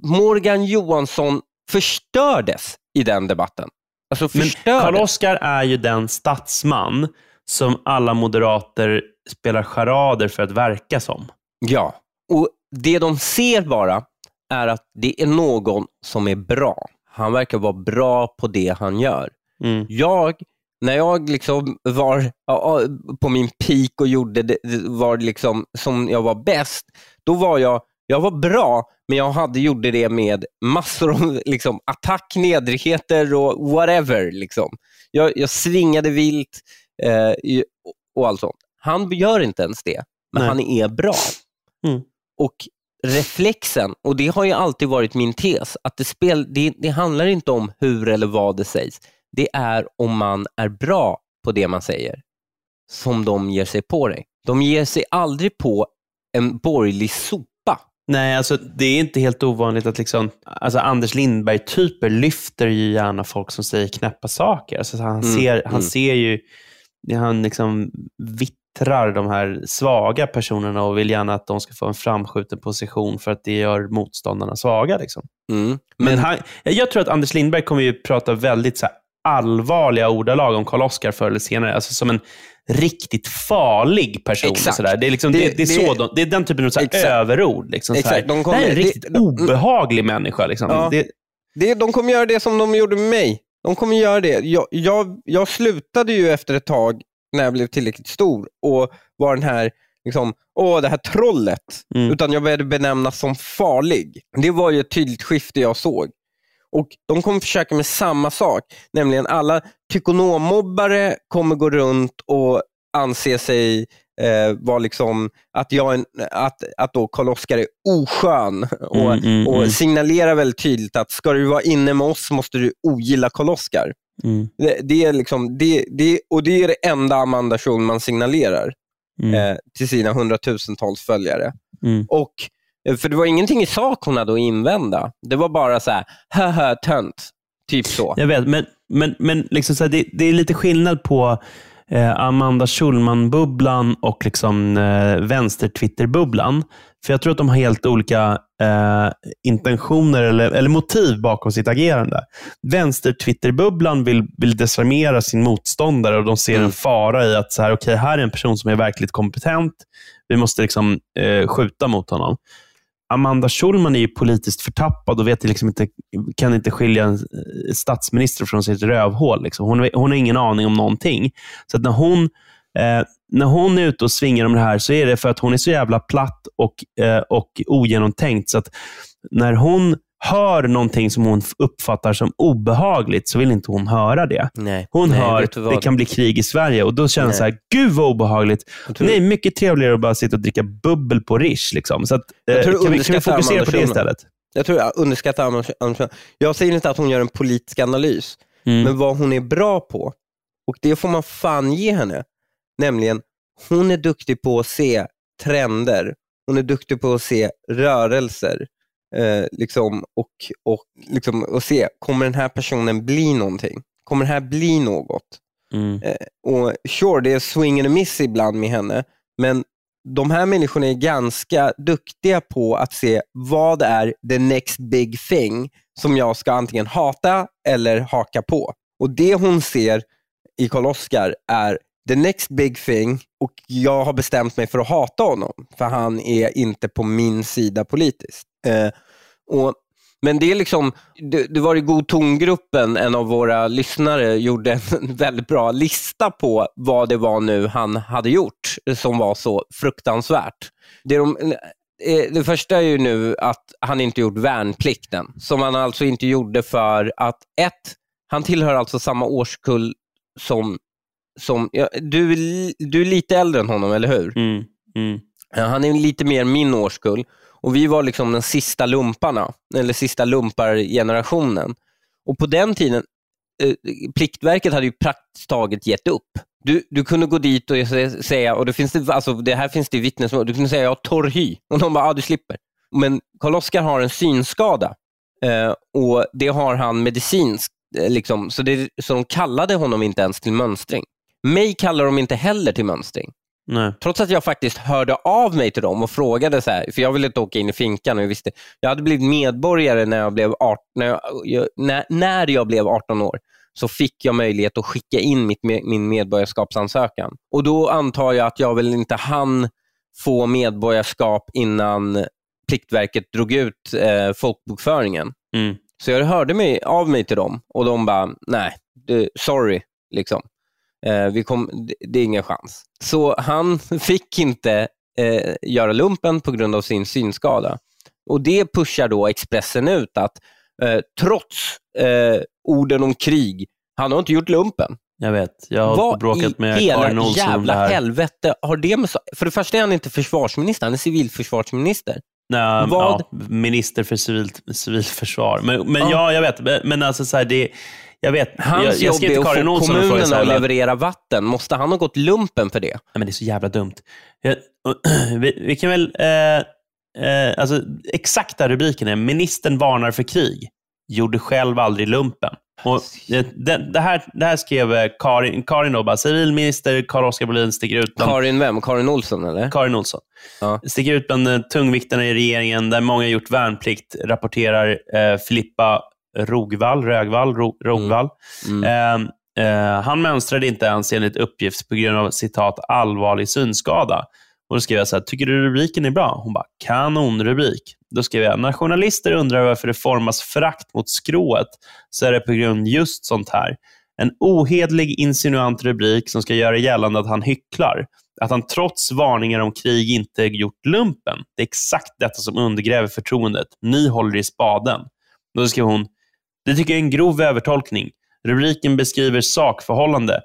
Morgan Johansson förstördes i den debatten. Alltså. Karl-Oskar är ju den statsman som alla moderater spelar charader för att verka som. Ja, och det de ser bara är att det är någon som är bra. Han verkar vara bra på det han gör. Mm. Jag, när jag liksom var ja, på min peak och gjorde det, var liksom som jag var bäst, då var jag, jag var bra, men jag hade gjorde det med massor av liksom, attack, nedrigheter och whatever. Liksom. Jag, jag svingade vilt eh, och allt sånt. Han gör inte ens det, men Nej. han är bra. Mm. Och reflexen, och det har ju alltid varit min tes, att det, spel, det, det handlar inte om hur eller vad det sägs. Det är om man är bra på det man säger som de ger sig på dig. De ger sig aldrig på en borgerlig sopa. Nej, alltså det är inte helt ovanligt att liksom, alltså Anders Lindberg-typer lyfter ju gärna folk som säger knäppa saker. Alltså han, Mm, ser, han mm. ser ju, han liksom vittrar de här svaga personerna och vill gärna att de ska få en framskjuten position för att det gör motståndarna svaga. Liksom. Mm. Men han, jag tror att Anders Lindberg kommer ju prata väldigt så allvarliga ordalag om Karl-Oskar förr eller senare. Alltså som en riktigt farlig person. Exakt. Så där. Det, är liksom, det, Det- det, är så de, det är den typen av så överord. Liksom, så här. De kommer- det här är en riktigt de- obehaglig människa. Liksom. Ja. Det, Det, de kommer göra det som de gjorde med mig. De kommer göra det. Jag, jag, jag slutade ju efter ett tag när jag blev tillräckligt stor och var den här, liksom, åh det här trollet. Mm. Utan jag började benämnas som farlig. Det var ju ett tydligt skifte jag såg. Och De kommer försöka med samma sak, nämligen alla tykonommobbare kommer gå runt och anse sig eh, vara liksom, att, jag en, att, att då Karl-Oskar är oskön <laughs> och, Mm, mm, och mm. signalerar väldigt tydligt att ska du vara inne med oss måste du ogilla Karl-Oskar. Mm, Det, det är liksom, det, det, och det är det enda Amanda Schulman signalerar mm, eh, till sina hundratusentals följare. mm. Och, eh, för det var ingenting i sak hon hade att invända. Det var bara så här, haha tönt. Typ så. Jag vet, men, men, men liksom så här, det, det är lite skillnad på eh, Amanda Schulman-bubblan och liksom, eh, vänster-Twitter-bubblan. För jag tror att de har helt olika eh, intentioner eller, eller motiv bakom sitt agerande. Vänster-Twitter-bubblan vill, vill desarmera sin motståndare och de ser Mm. en fara i att så här, okay, här är en person som är verkligt kompetent. Vi måste liksom, eh, skjuta mot honom. Amanda Schulman är ju politiskt förtappad och vet liksom inte, kan inte skilja en eh, statsminister från sitt rövhål. Liksom. Hon, hon har ingen aning om någonting. Så att när hon, eh, när hon är ute och svingar om det här så är det för att hon är så jävla platt och, eh, och ogenomtänkt. Så att när hon hör någonting som hon uppfattar som obehagligt så vill inte hon höra det. Nej. Hon Nej, hör vad? det kan bli krig i Sverige och då känner hon så här, gud vad obehagligt. Tror- Nej, mycket trevligare att bara sitta och dricka bubbel på Rish. Liksom. Så att, eh, kan, vi, kan vi fokusera på det istället? Jag tror jag underskattar Amanda. Jag säger inte att hon gör en politisk analys, Mm. men vad hon är bra på, och det får man fan ge henne, nämligen hon är duktig på att se trender, hon är duktig på att se rörelser eh, liksom, och, och, liksom, och se, kommer den här personen bli någonting? Kommer det här bli något? Mm. Och Sure, det är swing and miss ibland med henne, men de här människorna är ganska duktiga på att se vad är the next big thing som jag ska antingen hata eller haka på. Och Det hon ser i Karl-Oskar är the next big thing och jag har bestämt mig för att hata honom för han är inte på min sida politiskt. Eh, och men det är liksom, det, det var i God tongruppen, en av våra lyssnare gjorde en <laughs> väldigt bra lista på vad det var nu han hade gjort som var så fruktansvärt. Det, de, eh, det första är ju nu att han inte gjort värnplikten, som han alltså inte gjorde för att ett, han tillhör alltså samma årskull som, som ja, du, du är lite äldre än honom, eller hur? Mm, mm. Han är lite mer min årskull. Och Vi var liksom den sista lumparna, eller sista lumpargenerationen. Och på den tiden, eh, Pliktverket hade ju praktiskt taget gett upp. Du, du kunde gå dit och säga, och det, finns det, alltså, det här finns det vittnesmål, du kunde säga jag har torr hy och de bara, ja du slipper. Men Karl-Oskar har en synskada eh, och det har han medicinskt. Eh, liksom, så, det, så de kallade honom inte ens till mönstring. Mig kallar de inte heller till mönstring. Nej. Trots att jag faktiskt hörde av mig till dem och frågade, så här, för jag ville inte åka in i finkan. Och jag, visste, jag hade blivit medborgare när jag, blev 18, när, jag, när, när jag blev 18 år så fick jag möjlighet att skicka in mitt, min medborgarskapsansökan. Och Då antar jag att jag väl inte hann få medborgarskap innan Pliktverket drog ut eh, folkbokföringen. Mm. Så jag hörde mig, av mig till dem och de bara, nej, sorry. Liksom. Eh, vi kom, det är ingen chans. Så han <laughs> fick inte eh, göra lumpen på grund av sin synskada. Och Det pushar då Expressen ut att eh, trots eh, orden om krig, han har inte gjort lumpen. Jag vet. Jag har Vad bråkat med Karin Olsson jävla om det här. helvete har det med. För det första är han inte försvarsminister, han är civilförsvarsminister. Nej, Vad... ja, minister för civilt, civilförsvar. Men, men ja. ja. jag vet. Men alltså så här, det jag vet. Hans jag, jag jobb är att få kommunen att leverera vatten. Måste han ha gått lumpen för det? Nej, men det är så jävla dumt. Jag, <clears throat> vi, vi, kan väl... Eh, eh, alltså, exakta rubriken är “Ministern varnar för krig. Gjorde själv aldrig lumpen”. Och det, det, här, det här skrev eh, Karin, Karin då, bara, civilminister Carl-Oskar Bolin sticker ut. Bland, Karin vem? Karin Olsson eller? Karin Olsson. Ja. Sticker ut bland eh, tungviktarna i regeringen där många gjort värnplikt, rapporterar eh, Filippa Rogvall, Rögvall, Rogvall. Mm. Mm. Eh, eh, han mönstrade inte ens enligt uppgift på grund av citat allvarlig synskada. Och Då skrev jag så här, tycker du rubriken är bra? Hon bara, kanonrubrik. Då skrev jag, när journalister undrar varför det formas frakt mot skrået så är det på grund just sånt här. En ohedlig insinuant rubrik som ska göra gällande att han hycklar. Att han trots varningar om krig inte gjort lumpen. Det är exakt detta som undergräver förtroendet. Ni håller i spaden. Då skrev hon, det tycker jag är en grov övertolkning. Rubriken beskriver sakförhållande.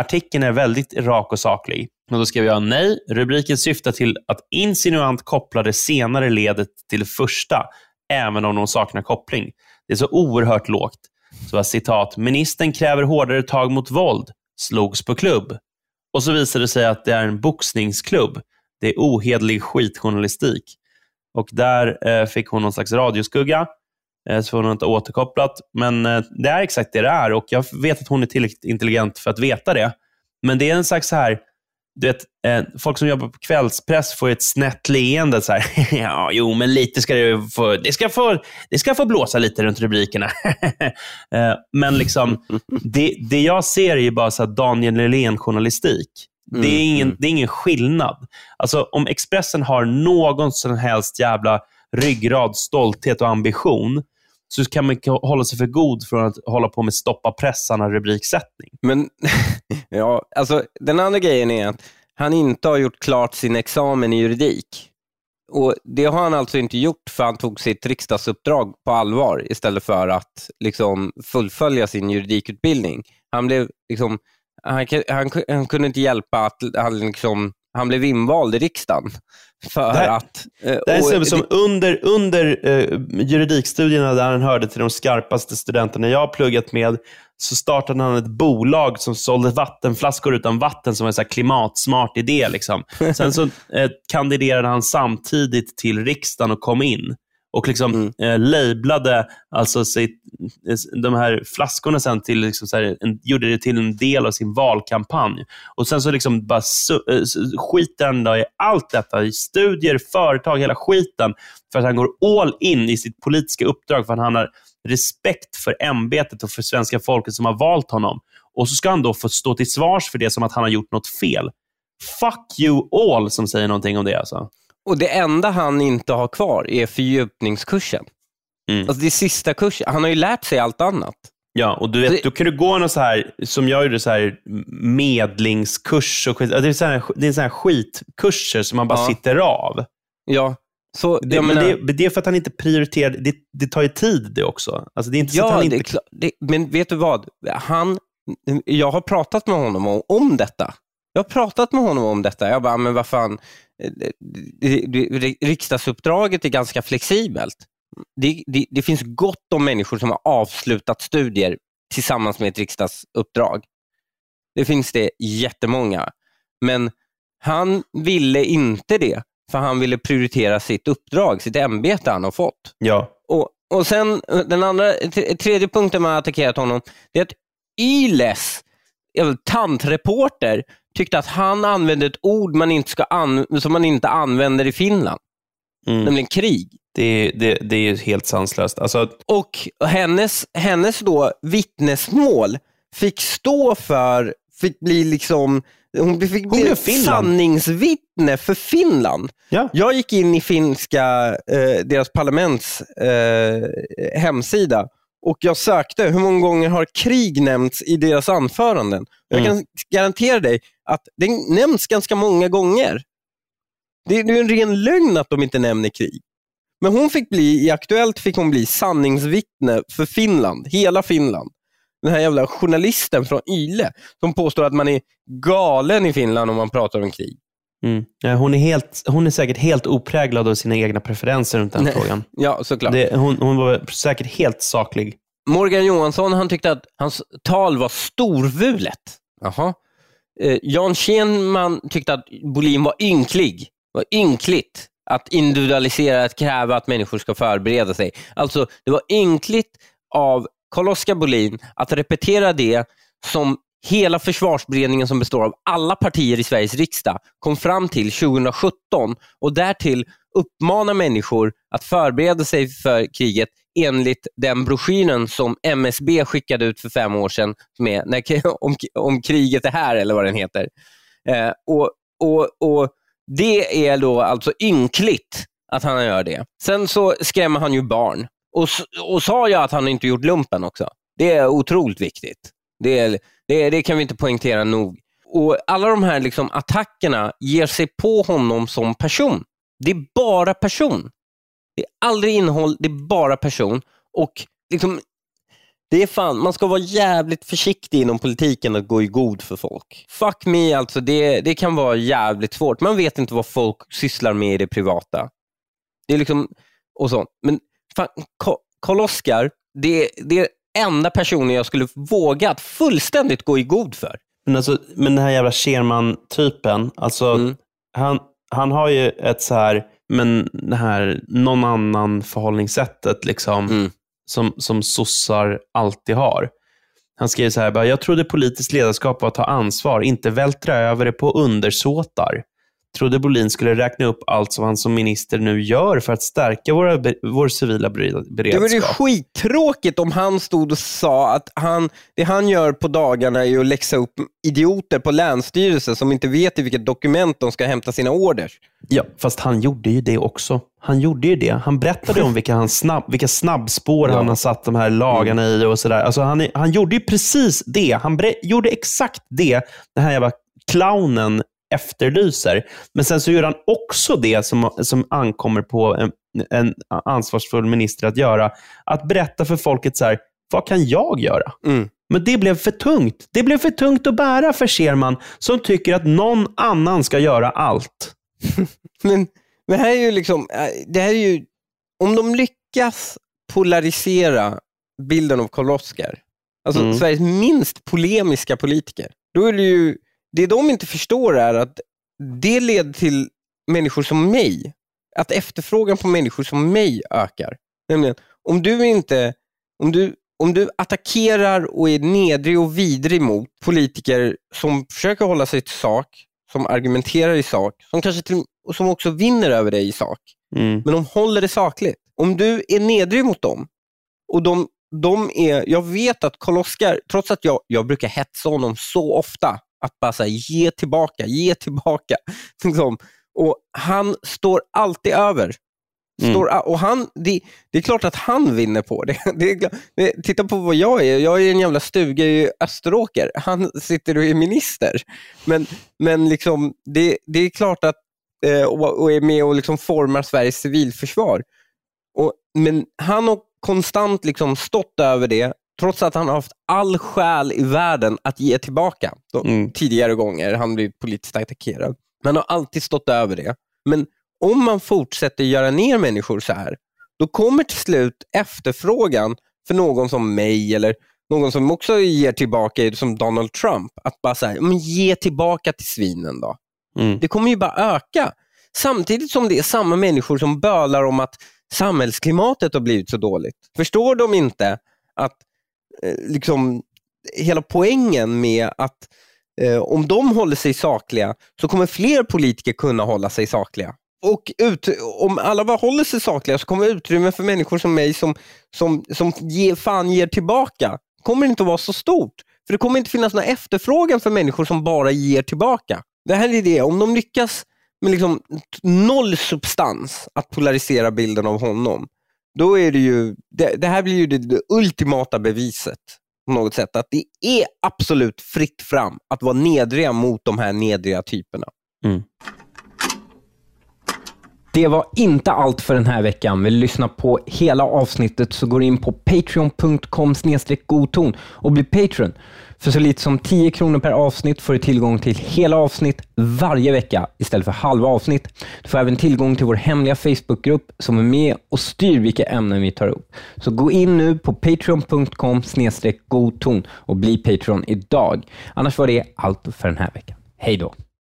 Artikeln är väldigt rak och saklig. Och då skrev jag nej. Rubriken syftar till att insinuant koppla det senare ledet till det första, även om de saknar koppling. Det är så oerhört lågt. Så var citat, ministern kräver hårdare tag mot våld, slogs på klubb. Och så visade det sig att det är en boxningsklubb. Det är ohedlig skitjournalistik. Och där eh, fick hon någon slags radioskugga så hon har inte återkopplat. Men eh, det är exakt det det är och jag vet att hon är tillräckligt intelligent för att veta det. Men det är en slags så här, du vet, eh, folk som jobbar på kvällspress får ett snett leende. Så här. <laughs> ja, jo, men lite ska det få, det ska få, det ska få blåsa lite runt rubrikerna. <laughs> men liksom, <laughs> det, det jag ser är ju bara så Daniel Lylén-journalistik. Det, är mm, ingen, mm. det är ingen skillnad. Alltså, om Expressen har någon som helst jävla ryggrad, stolthet och ambition, så kan man hålla sig för god från att hålla på med stoppa pressarna rubriksättning. Men <laughs> ja, alltså den andra grejen är att han inte har gjort klart sin examen i juridik. Och Det har han alltså inte gjort för han tog sitt riksdagsuppdrag på allvar istället för att liksom, fullfölja sin juridikutbildning. Han, blev, liksom, han, han, han kunde inte hjälpa att han liksom, han blev invald i riksdagen. För det här, att... Eh, det här är en som under, under eh, juridikstudierna där han hörde till de skarpaste studenterna jag har pluggat med, så startade han ett bolag som sålde vattenflaskor utan vatten som en så klimatsmart idé. Liksom. <laughs> Sen så eh, kandiderade han samtidigt till riksdagen och kom in. Och liksom Mm. eh, lablade alltså sitt, de här flaskorna sen till, liksom så här, en, gjorde det till en del av sin valkampanj. Och Sen så liksom bara su- eh, s- skiter han då i allt detta, i studier, företag, hela skiten, för att han går all in i sitt politiska uppdrag, för att han har respekt för ämbetet och för svenska folket som har valt honom. Och så ska han då få stå till svars för det som att han har gjort något fel. Fuck you all, som säger någonting om det. Alltså. Och det enda han inte har kvar är fördjupningskursen. Mm. Alltså det är sista kursen. Han har ju lärt sig allt annat. Ja, och du vet, då kan du gå någon så här, som jag gjorde, så här medlingskurs och skit. Det är så här, det är så här skitkurser som man bara Ja. sitter av. Ja, så Det, menar- det, det är för att han inte prioriterar, det, det tar ju tid det också. Alltså det är inte så att Ja, han det inte... är klart. Det, men vet du vad? Han, jag har pratat med honom om, om detta. Jag har pratat med honom om detta. Jag bara, men vad fan, eh, riksdagsuppdraget är ganska flexibelt. Det, det, det finns gott om människor som har avslutat studier tillsammans med ett riksdagsuppdrag. Det finns det jättemånga. Men han ville inte det, för han ville prioritera sitt uppdrag, sitt ämbete han har fått. Ja. Och, och sen eh, den andra, tredje punkten man har attackerat honom, det är att vet, tantreporter, tyckte att han använde ett ord man inte ska som man inte använder i Finland, Mm. nämligen krig. Det, det, det är helt sanslöst. Alltså, Och hennes, hennes då vittnesmål fick stå för, fick bli liksom, hon fick bli ett Finland. sanningsvittne för Finland. Ja. Jag gick in i finska, eh, deras parlaments eh, hemsida och jag sökte hur många gånger har krig nämnts i deras anföranden. Jag Mm. kan garantera dig att det nämns ganska många gånger. Det är är en ren lögn att de inte nämner krig. Men hon fick bli, i Aktuellt fick hon bli sanningsvittne för Finland, hela Finland. Den här jävla journalisten från Yle som påstår att man är galen i Finland om man pratar om krig. mm. hon, är helt, hon är säkert helt opräglad av sina egna preferenser runt den Nej. frågan. <laughs> Ja, såklart. Det, hon, hon var säkert helt saklig. Morgan Johansson han tyckte att hans tal var storvulet. Jaha. Eh, Jan Schenman tyckte att Bolin var ynklig. var ynkligt att individualisera, att kräva att människor ska förbereda sig. Alltså, det var ynkligt av Carl-Oskar Bolin att repetera det som hela försvarsberedningen som består av alla partier i Sveriges riksdag kom fram till 2017 och därtill uppmana människor att förbereda sig för kriget enligt den broschyren som MSB skickade ut för fem år sedan med, när, <laughs> om, om kriget är här, eller vad den heter. Eh, och, och, och Det är då alltså ynkligt att han gör det. Sen så skrämmer han ju barn och, och sa jag att han inte gjort lumpen också. Det är otroligt viktigt. Det, är, det, det kan vi inte poängtera nog. Och Alla de här liksom attackerna ger sig på honom som person. Det är bara person. Det är aldrig innehåll, det är bara person. Och liksom, det är fan, man ska vara jävligt försiktig inom politiken att gå i god för folk. Fuck me alltså, det, det kan vara jävligt svårt. Man vet inte vad folk sysslar med i det privata. Det är liksom, och så. Men fan, Ka- Karl-Oskar, det, det är enda personen jag skulle våga att fullständigt gå i god för. Men, alltså, men den här jävla Scherman-typen, alltså, Mm. han, han har ju ett så här, men det här någon annan förhållningssättet liksom, Mm. som, som sossar alltid har. Han skriver så här, jag trodde politiskt ledarskap var att ta ansvar, inte vältra över det på undersåtar. Trodde Bolin skulle räkna upp allt som han som minister nu gör för att stärka våra, vår civila ber- Det vore ju beredskap. skittråkigt om han stod och sa att han, det han gör på dagarna är att läxa upp idioter på Länsstyrelsen som inte vet i vilket dokument de ska hämta sina orders. Ja, fast han gjorde ju det också. Han gjorde ju det. Han berättade om vilka, han snabb, vilka snabbspår Ja. han har satt de här lagarna i och sådär. Alltså han, han gjorde ju precis det. Han gjorde exakt det den här jävla clownen efterlyser. Men sen så gör han också det som, som ankommer på en, en ansvarsfull minister att göra. Att berätta för folket så här, vad kan jag göra? Mm. Men det blev för tungt. Det blev för tungt att bära för Scherman som tycker att någon annan ska göra allt. <laughs> Men, men här är ju liksom, äh, det här är ju, om de lyckas polarisera bilden av Karl-Oskar, alltså Mm. Sveriges minst polemiska politiker, då är det ju, det de inte förstår är att det leder till människor som mig, att efterfrågan på människor som mig ökar. Nämligen, om du inte, om du, om du attackerar och är nedrig och vidrig mot politiker som försöker hålla sig till sak, som argumenterar i sak, som kanske till, och som också vinner över dig i sak, Mm. men de håller det sakligt. Om du är nedrig mot dem och de, de är, jag vet att Karl-Oskar, trots att jag, jag brukar hetsa honom så ofta, att bara säga ge tillbaka, ge tillbaka. <laughs> Liksom. Och han står alltid över. Står, och han, det, det är klart att han vinner på det. <laughs> det, det titta på vad jag är. Jag är en jävla stuga i Österåker. Han sitter och är minister. Men, men liksom, det, det är klart att eh, och, och är med och liksom formar Sveriges civilförsvar. Och, men han har konstant liksom stått över det, trots att han har haft all skäl i världen att ge tillbaka. De, Tidigare gånger han blivit politiskt attackerad. Man har alltid stått över det. Men om man fortsätter göra ner människor så här, då kommer till slut efterfrågan för någon som mig eller någon som också ger tillbaka, som Donald Trump, att bara säga, men ge tillbaka till svinen då. Det kommer ju bara öka. Samtidigt som det är samma människor som bölar om att samhällsklimatet har blivit så dåligt. Förstår de inte att Eh, liksom, hela poängen med att eh, om de håller sig sakliga så kommer fler politiker kunna hålla sig sakliga. Och ut, om alla bara håller sig sakliga så kommer utrymme för människor som mig som, som, som ge, fan ger tillbaka kommer inte att vara så stort. För det kommer inte finnas någon efterfrågan för människor som bara ger tillbaka. Det här är det, om de lyckas med liksom noll substans att polarisera bilden av honom, då är det ju, det, det här blir ju det, det ultimata beviset på något sätt, att det är absolut fritt fram att vara nedriga mot de här nedriga typerna. Det var inte allt för den här veckan. Vill du lyssna på hela avsnittet så går in på patreon.com godton och bli Patreon. För så lite som 10 kronor per avsnitt får du tillgång till hela avsnitt varje vecka istället för halva avsnitt. Du får även tillgång till vår hemliga Facebookgrupp som är med och styr vilka ämnen vi tar upp. Så gå in nu på patreon.com godton och bli Patreon idag. Annars var det allt för den här veckan. Hej då!